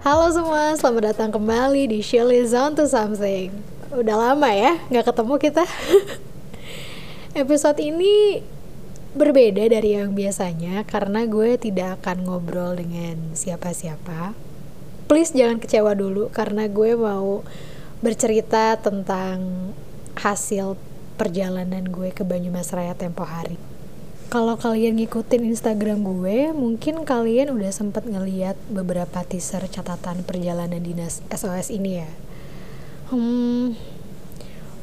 Halo semua, selamat datang kembali di Shirley Zone to Something. Udah lama ya, nggak ketemu kita. Episode ini berbeda dari yang biasanya Karena gue tidak akan ngobrol dengan siapa-siapa. Please jangan kecewa dulu Karena gue mau bercerita tentang hasil perjalanan gue ke Banyumas Raya tempo hari kalau kalian ngikutin Instagram gue, mungkin kalian udah sempet ngeliat beberapa teaser catatan perjalanan dinas SOS ini ya. Hmm,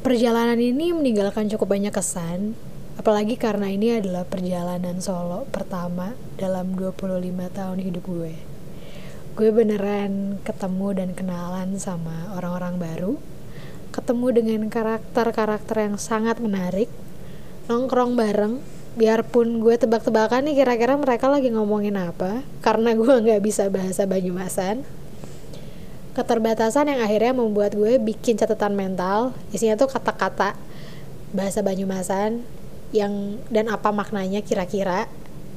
perjalanan ini meninggalkan cukup banyak kesan, apalagi karena ini adalah perjalanan solo pertama dalam 25 tahun hidup gue. Gue beneran ketemu dan kenalan sama orang-orang baru, ketemu dengan karakter-karakter yang sangat menarik, nongkrong bareng, biarpun gue tebak-tebakan nih kira-kira mereka lagi ngomongin apa? Karena gue nggak bisa bahasa Banyumasan keterbatasan yang akhirnya membuat gue bikin catatan mental isinya tuh kata-kata bahasa Banyumasan yang dan apa maknanya kira-kira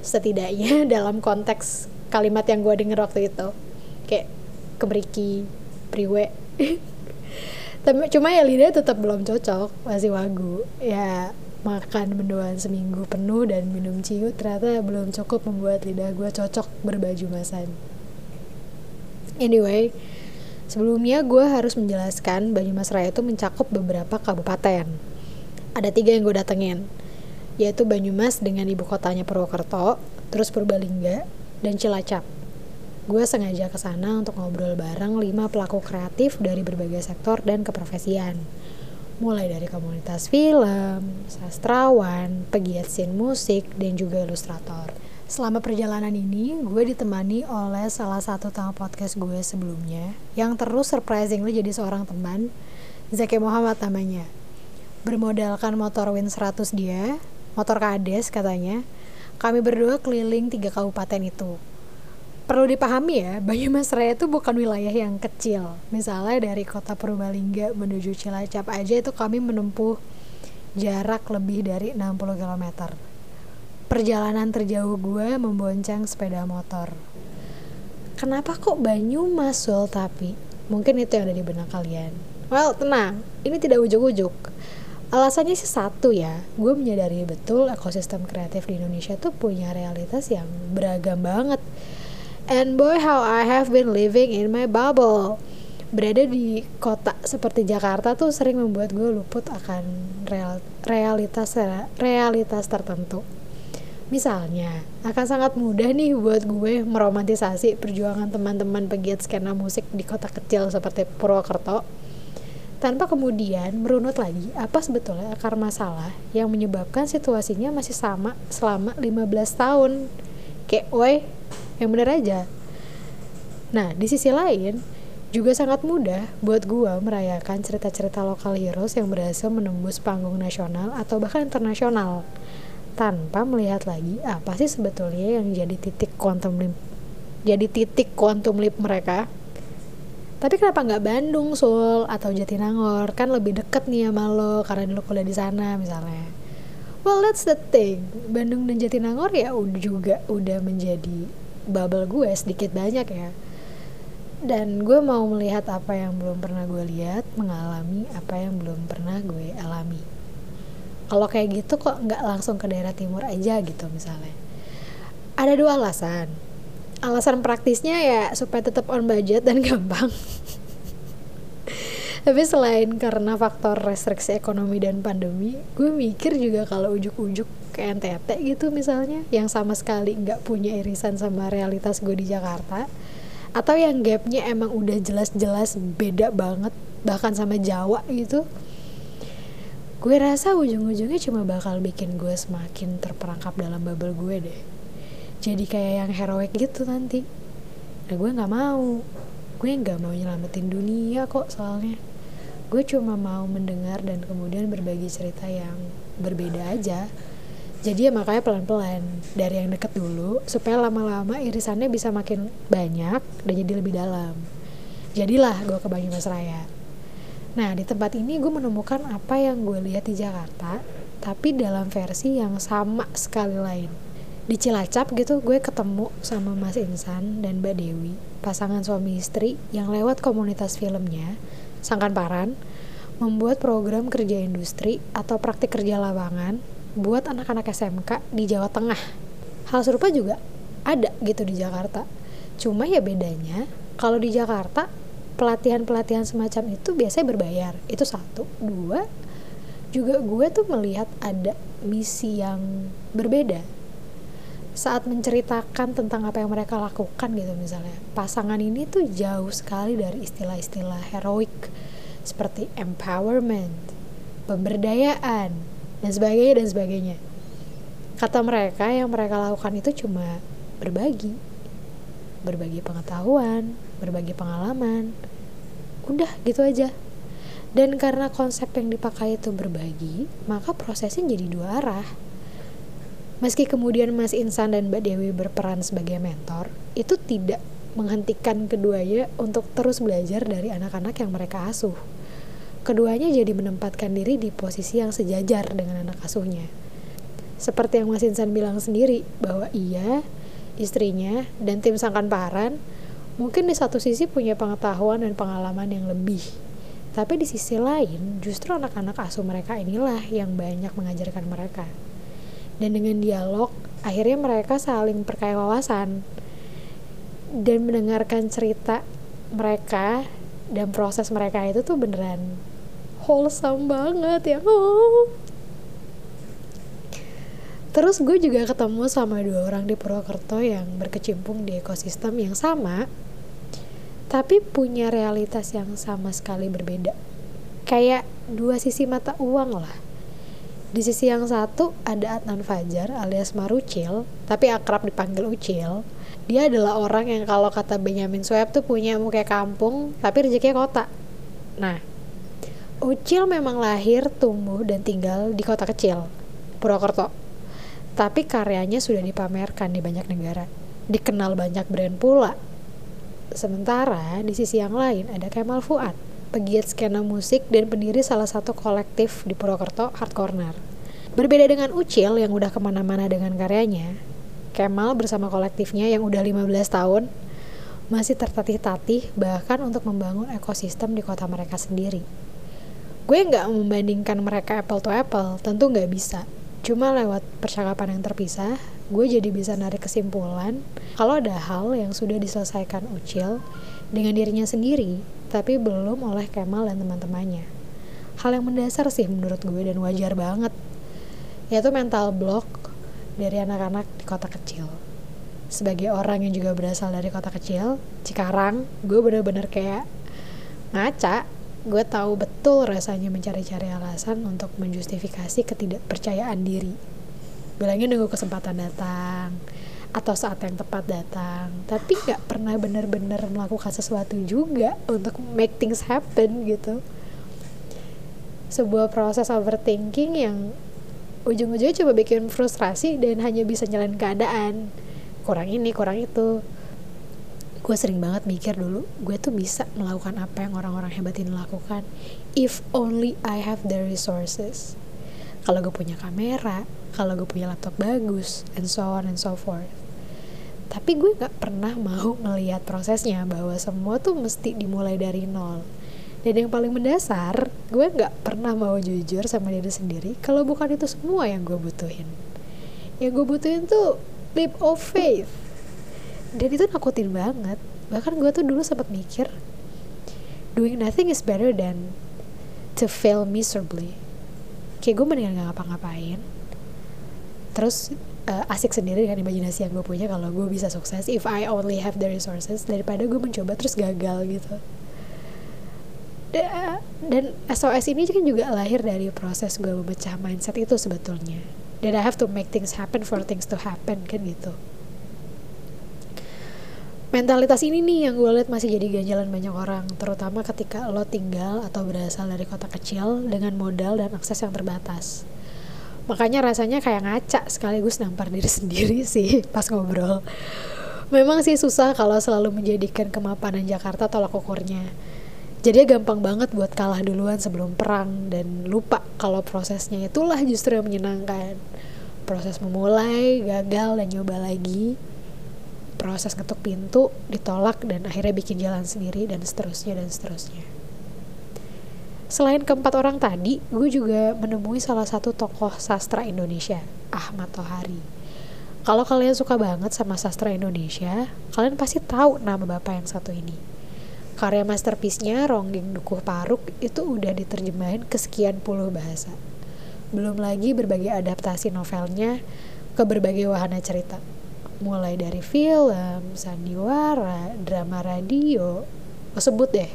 setidaknya dalam konteks kalimat yang gue denger waktu itu. Kayak keberiki priwe. Tapi cuma ya lidah tetap belum cocok masih wagu. Ya makan mendoan seminggu penuh dan minum ciu ternyata belum cukup membuat lidah gue cocok berbaju masan. Anyway, sebelumnya gue harus menjelaskan Banyumas Raya itu mencakup beberapa kabupaten. Ada tiga yang gue datengin, yaitu Banyumas dengan ibu kotanya Purwokerto, terus Purbalingga, dan Cilacap. Gue sengaja ke sana untuk ngobrol bareng lima pelaku kreatif dari berbagai sektor dan keprofesian mulai dari komunitas film, sastrawan, pegiat scene musik, dan juga ilustrator. Selama perjalanan ini, gue ditemani oleh salah satu tamu podcast gue sebelumnya, yang terus surprisingly jadi seorang teman, Zaki Muhammad namanya. Bermodalkan motor Win 100 dia, motor kades katanya, kami berdua keliling tiga kabupaten itu perlu dipahami ya, Banyumas Raya itu bukan wilayah yang kecil. Misalnya dari kota Purbalingga menuju Cilacap aja itu kami menempuh jarak lebih dari 60 km. Perjalanan terjauh gue membonceng sepeda motor. Kenapa kok Banyumas Sul tapi? Mungkin itu yang ada di benak kalian. Well, tenang, ini tidak ujuk-ujuk. Alasannya sih satu ya, gue menyadari betul ekosistem kreatif di Indonesia tuh punya realitas yang beragam banget And boy how I have been living in my bubble. Berada di kota seperti Jakarta tuh sering membuat gue luput akan real, realitas realitas tertentu. Misalnya, akan sangat mudah nih buat gue meromantisasi perjuangan teman-teman pegiat skena musik di kota kecil seperti Purwokerto tanpa kemudian merunut lagi apa sebetulnya akar masalah yang menyebabkan situasinya masih sama selama 15 tahun. Kayak, woi, yang bener aja nah di sisi lain juga sangat mudah buat gua merayakan cerita-cerita lokal heroes yang berhasil menembus panggung nasional atau bahkan internasional tanpa melihat lagi apa sih sebetulnya yang jadi titik quantum leap jadi titik quantum leap mereka tapi kenapa nggak Bandung, Sul atau Jatinangor? Kan lebih deket nih sama lo karena dulu kuliah di sana misalnya. Well, that's the thing. Bandung dan Jatinangor ya juga udah menjadi bubble gue sedikit banyak ya. Dan gue mau melihat apa yang belum pernah gue lihat mengalami apa yang belum pernah gue alami. Kalau kayak gitu kok nggak langsung ke daerah timur aja gitu misalnya. Ada dua alasan. Alasan praktisnya ya supaya tetap on budget dan gampang. Tapi selain karena faktor restriksi ekonomi dan pandemi gue mikir juga kalau ujuk-ujuk ke NTT gitu misalnya yang sama sekali nggak punya irisan sama realitas gue di Jakarta atau yang gapnya emang udah jelas-jelas beda banget bahkan sama Jawa gitu gue rasa ujung-ujungnya cuma bakal bikin gue semakin terperangkap dalam bubble gue deh. Jadi kayak yang heroik gitu nanti. Nah gue nggak mau. Gue nggak mau nyelamatin dunia kok soalnya. Gue cuma mau mendengar dan kemudian berbagi cerita yang berbeda aja jadi ya makanya pelan-pelan dari yang deket dulu supaya lama-lama irisannya bisa makin banyak dan jadi lebih dalam. Jadilah gue ke Banyumas Raya. Nah di tempat ini gue menemukan apa yang gue lihat di Jakarta tapi dalam versi yang sama sekali lain. Di Cilacap gitu gue ketemu sama Mas Insan dan Mbak Dewi pasangan suami istri yang lewat komunitas filmnya Sangkan Paran membuat program kerja industri atau praktik kerja lapangan buat anak-anak SMK di Jawa Tengah. Hal serupa juga ada gitu di Jakarta. Cuma ya bedanya kalau di Jakarta pelatihan-pelatihan semacam itu biasanya berbayar. Itu satu. Dua juga gue tuh melihat ada misi yang berbeda. Saat menceritakan tentang apa yang mereka lakukan gitu misalnya. Pasangan ini tuh jauh sekali dari istilah-istilah heroik seperti empowerment pemberdayaan dan sebagainya dan sebagainya. Kata mereka yang mereka lakukan itu cuma berbagi. Berbagi pengetahuan berbagi pengalaman. Udah gitu aja. Dan karena konsep yang dipakai itu berbagi maka prosesnya jadi dua arah. Meski kemudian Mas Insan dan Mbak Dewi berperan sebagai mentor, itu tidak menghentikan keduanya untuk terus belajar dari anak-anak yang mereka asuh. Keduanya jadi menempatkan diri di posisi yang sejajar dengan anak asuhnya. Seperti yang Mas Insan bilang sendiri, bahwa ia, istrinya, dan tim Sangkan Paran mungkin di satu sisi punya pengetahuan dan pengalaman yang lebih. Tapi di sisi lain, justru anak-anak asuh mereka inilah yang banyak mengajarkan mereka dan dengan dialog akhirnya mereka saling perkaya wawasan dan mendengarkan cerita mereka dan proses mereka itu tuh beneran wholesome banget ya oh. terus gue juga ketemu sama dua orang di Purwokerto yang berkecimpung di ekosistem yang sama tapi punya realitas yang sama sekali berbeda kayak dua sisi mata uang lah di sisi yang satu ada Adnan Fajar alias Marucil, tapi akrab dipanggil Ucil. Dia adalah orang yang kalau kata Benjamin Sueb tuh punya muka kampung, tapi rezekinya kota. Nah, Ucil memang lahir, tumbuh, dan tinggal di kota kecil, Purwokerto. Tapi karyanya sudah dipamerkan di banyak negara. Dikenal banyak brand pula. Sementara di sisi yang lain ada Kemal Fuad pegiat skena musik dan pendiri salah satu kolektif di Purwokerto, Hard Corner. Berbeda dengan Ucil yang udah ke mana-mana dengan karyanya, Kemal bersama kolektifnya yang udah 15 tahun masih tertatih-tatih bahkan untuk membangun ekosistem di kota mereka sendiri. Gue nggak membandingkan mereka apple to apple, tentu nggak bisa. Cuma lewat percakapan yang terpisah, gue jadi bisa narik kesimpulan kalau ada hal yang sudah diselesaikan Ucil dengan dirinya sendiri, tapi belum oleh Kemal dan teman-temannya. Hal yang mendasar sih menurut gue dan wajar banget, yaitu mental block dari anak-anak di kota kecil. Sebagai orang yang juga berasal dari kota kecil, Cikarang, gue bener-bener kayak ngaca, gue tahu betul rasanya mencari-cari alasan untuk menjustifikasi ketidakpercayaan diri. Bilangnya nunggu kesempatan datang, atau saat yang tepat datang. Tapi nggak pernah benar-benar melakukan sesuatu juga untuk make things happen gitu. Sebuah proses overthinking yang ujung-ujungnya coba bikin frustrasi dan hanya bisa nyalain keadaan. Kurang ini kurang itu gue sering banget mikir dulu gue tuh bisa melakukan apa yang orang-orang hebat ini lakukan if only I have the resources. Kalau gue punya kamera kalau gue punya laptop bagus and so on and so forth. Tapi gue gak pernah mau ngelihat prosesnya bahwa semua tuh mesti dimulai dari nol. Dan yang paling mendasar gue gak pernah mau jujur sama diri sendiri kalau bukan itu semua yang gue butuhin. Yang gue butuhin tuh leap of faith dan itu nakutin banget. Bahkan gue tuh dulu sempat mikir doing nothing is better than to fail miserably. Kayak gue mendingan gak ngapa-ngapain. Terus uh, asik sendiri dengan imajinasi yang gue punya kalau gue bisa sukses if I only have the resources daripada gue mencoba terus gagal gitu. Dan SOS ini kan juga lahir dari proses gue memecah mindset itu sebetulnya. Dan I have to make things happen for things to happen kan gitu mentalitas ini nih yang gue lihat masih jadi ganjalan banyak orang terutama ketika lo tinggal atau berasal dari kota kecil dengan modal dan akses yang terbatas. Makanya rasanya kayak ngaca sekaligus nampar diri sendiri sih pas ngobrol. Memang sih susah kalau selalu menjadikan kemapanan Jakarta tolak ukurnya. Jadi gampang banget buat kalah duluan sebelum perang dan lupa kalau prosesnya itulah justru yang menyenangkan. Proses memulai gagal dan nyoba lagi proses ketuk pintu ditolak dan akhirnya bikin jalan sendiri dan seterusnya dan seterusnya. Selain keempat orang tadi gue juga menemui salah satu tokoh sastra Indonesia Ahmad Tohari. Kalau kalian suka banget sama sastra Indonesia kalian pasti tahu nama bapak yang satu ini. Karya masterpiece-nya Ronggeng Dukuh Paruk itu udah diterjemahin ke sekian puluh bahasa. Belum lagi berbagai adaptasi novelnya ke berbagai wahana cerita mulai dari film, sandiwara, drama radio, sebut deh.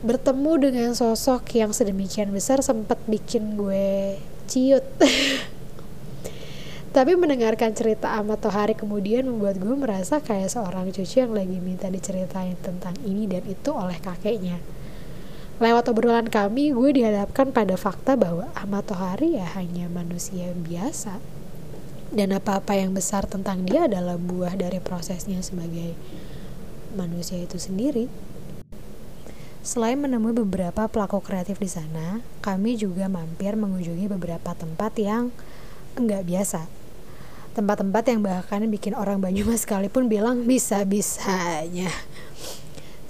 Bertemu dengan sosok yang sedemikian besar sempat bikin gue ciut. Tapi mendengarkan cerita Ahmad Tohari kemudian membuat gue merasa kayak seorang cucu yang lagi minta diceritain tentang ini dan itu oleh kakeknya. Lewat obrolan kami, gue dihadapkan pada fakta bahwa Ahmad Tohari ya hanya manusia biasa dan apa-apa yang besar tentang dia adalah buah dari prosesnya sebagai manusia itu sendiri. Selain menemui beberapa pelaku kreatif di sana, kami juga mampir mengunjungi beberapa tempat yang enggak biasa. Tempat-tempat yang bahkan bikin orang Banyumas sekalipun bilang bisa-bisanya.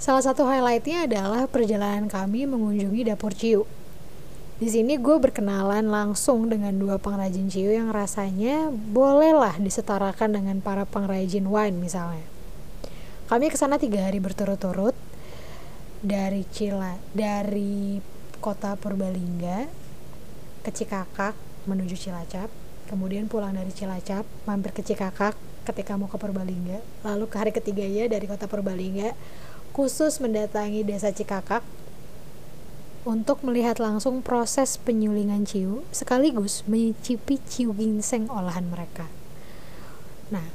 Salah satu highlightnya adalah perjalanan kami mengunjungi dapur Ciu di sini gue berkenalan langsung dengan dua pengrajin ciu yang rasanya bolehlah disetarakan dengan para pengrajin wine misalnya. Kami ke sana tiga hari berturut-turut dari Cila, dari kota Purbalingga ke Cikakak menuju Cilacap, kemudian pulang dari Cilacap mampir ke Cikakak ketika mau ke Purbalingga, lalu ke hari ketiganya dari kota Purbalingga khusus mendatangi desa Cikakak untuk melihat langsung proses penyulingan ciu sekaligus mencicipi ciu ginseng olahan mereka. Nah,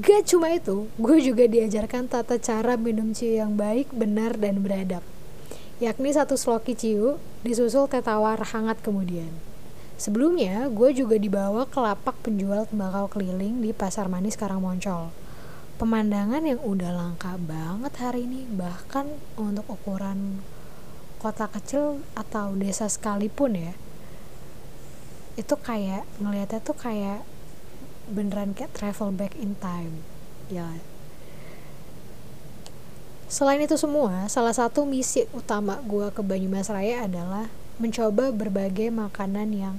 gak cuma itu, gue juga diajarkan tata cara minum ciu yang baik, benar, dan beradab. Yakni satu sloki ciu disusul teh hangat kemudian. Sebelumnya, gue juga dibawa ke lapak penjual tembakau keliling di Pasar Manis Karangmoncol. Pemandangan yang udah langka banget hari ini, bahkan untuk ukuran kota kecil atau desa sekalipun ya itu kayak ngelihatnya tuh kayak beneran kayak travel back in time ya. Selain itu semua salah satu misi utama gue ke Banyumas Raya adalah mencoba berbagai makanan yang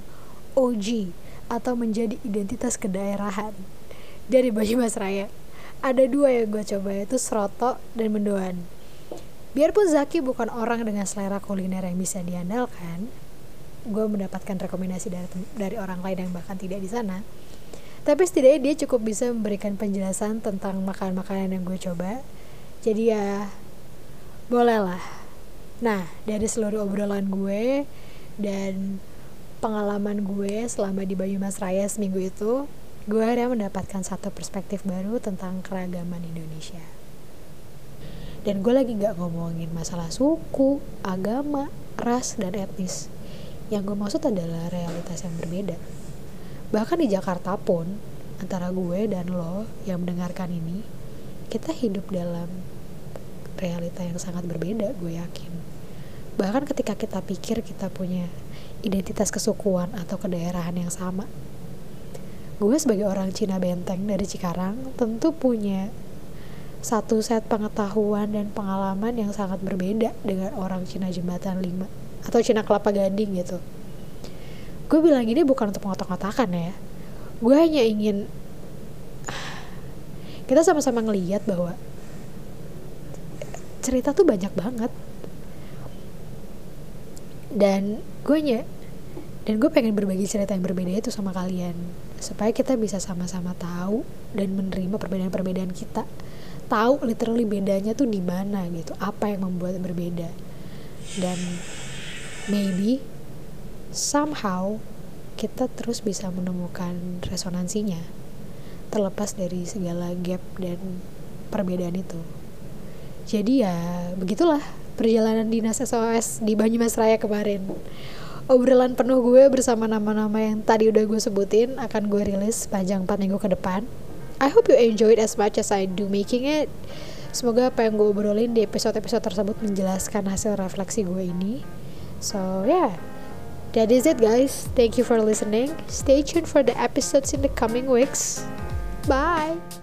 OG atau menjadi identitas kedaerahan dari Banyumas Raya ada dua yang gue coba yaitu seroto dan mendoan Biarpun Zaki bukan orang dengan selera kuliner yang bisa diandalkan, gue mendapatkan rekomendasi dari dari orang lain yang bahkan tidak di sana. Tapi setidaknya dia cukup bisa memberikan penjelasan tentang makanan-makanan yang gue coba. Jadi ya bolehlah. Nah, dari seluruh obrolan gue dan pengalaman gue selama di Banyumas Raya seminggu itu, gue akhirnya mendapatkan satu perspektif baru tentang keragaman Indonesia dan gue lagi gak ngomongin masalah suku, agama, ras, dan etnis. Yang gue maksud adalah realitas yang berbeda. Bahkan di Jakarta pun, antara gue dan lo yang mendengarkan ini, kita hidup dalam realita yang sangat berbeda, gue yakin. Bahkan ketika kita pikir kita punya identitas kesukuan atau kedaerahan yang sama, gue sebagai orang Cina Benteng dari Cikarang tentu punya satu set pengetahuan dan pengalaman yang sangat berbeda dengan orang Cina Jembatan 5 atau Cina Kelapa Gading gitu. Gue bilang ini bukan untuk mengotak-ngotakan ya. Gue hanya ingin kita sama-sama ngeliat bahwa cerita tuh banyak banget. Dan gue hanya dan gue pengen berbagi cerita yang berbeda itu sama kalian supaya kita bisa sama-sama tahu dan menerima perbedaan-perbedaan kita tahu literally bedanya tuh di mana gitu. Apa yang membuat berbeda. Dan maybe somehow kita terus bisa menemukan resonansinya terlepas dari segala gap dan perbedaan itu. Jadi ya begitulah perjalanan dinas SOS di Banyumas Raya kemarin. Obrolan penuh gue bersama nama-nama yang tadi udah gue sebutin akan gue rilis panjang 4 minggu ke depan I hope you enjoy it as much as I do making it. Semoga apa yang gue obrolin di episode-episode tersebut menjelaskan hasil refleksi gue ini. So yeah, That is it guys. Thank you for listening. Stay tuned for the episodes in the coming weeks. Bye.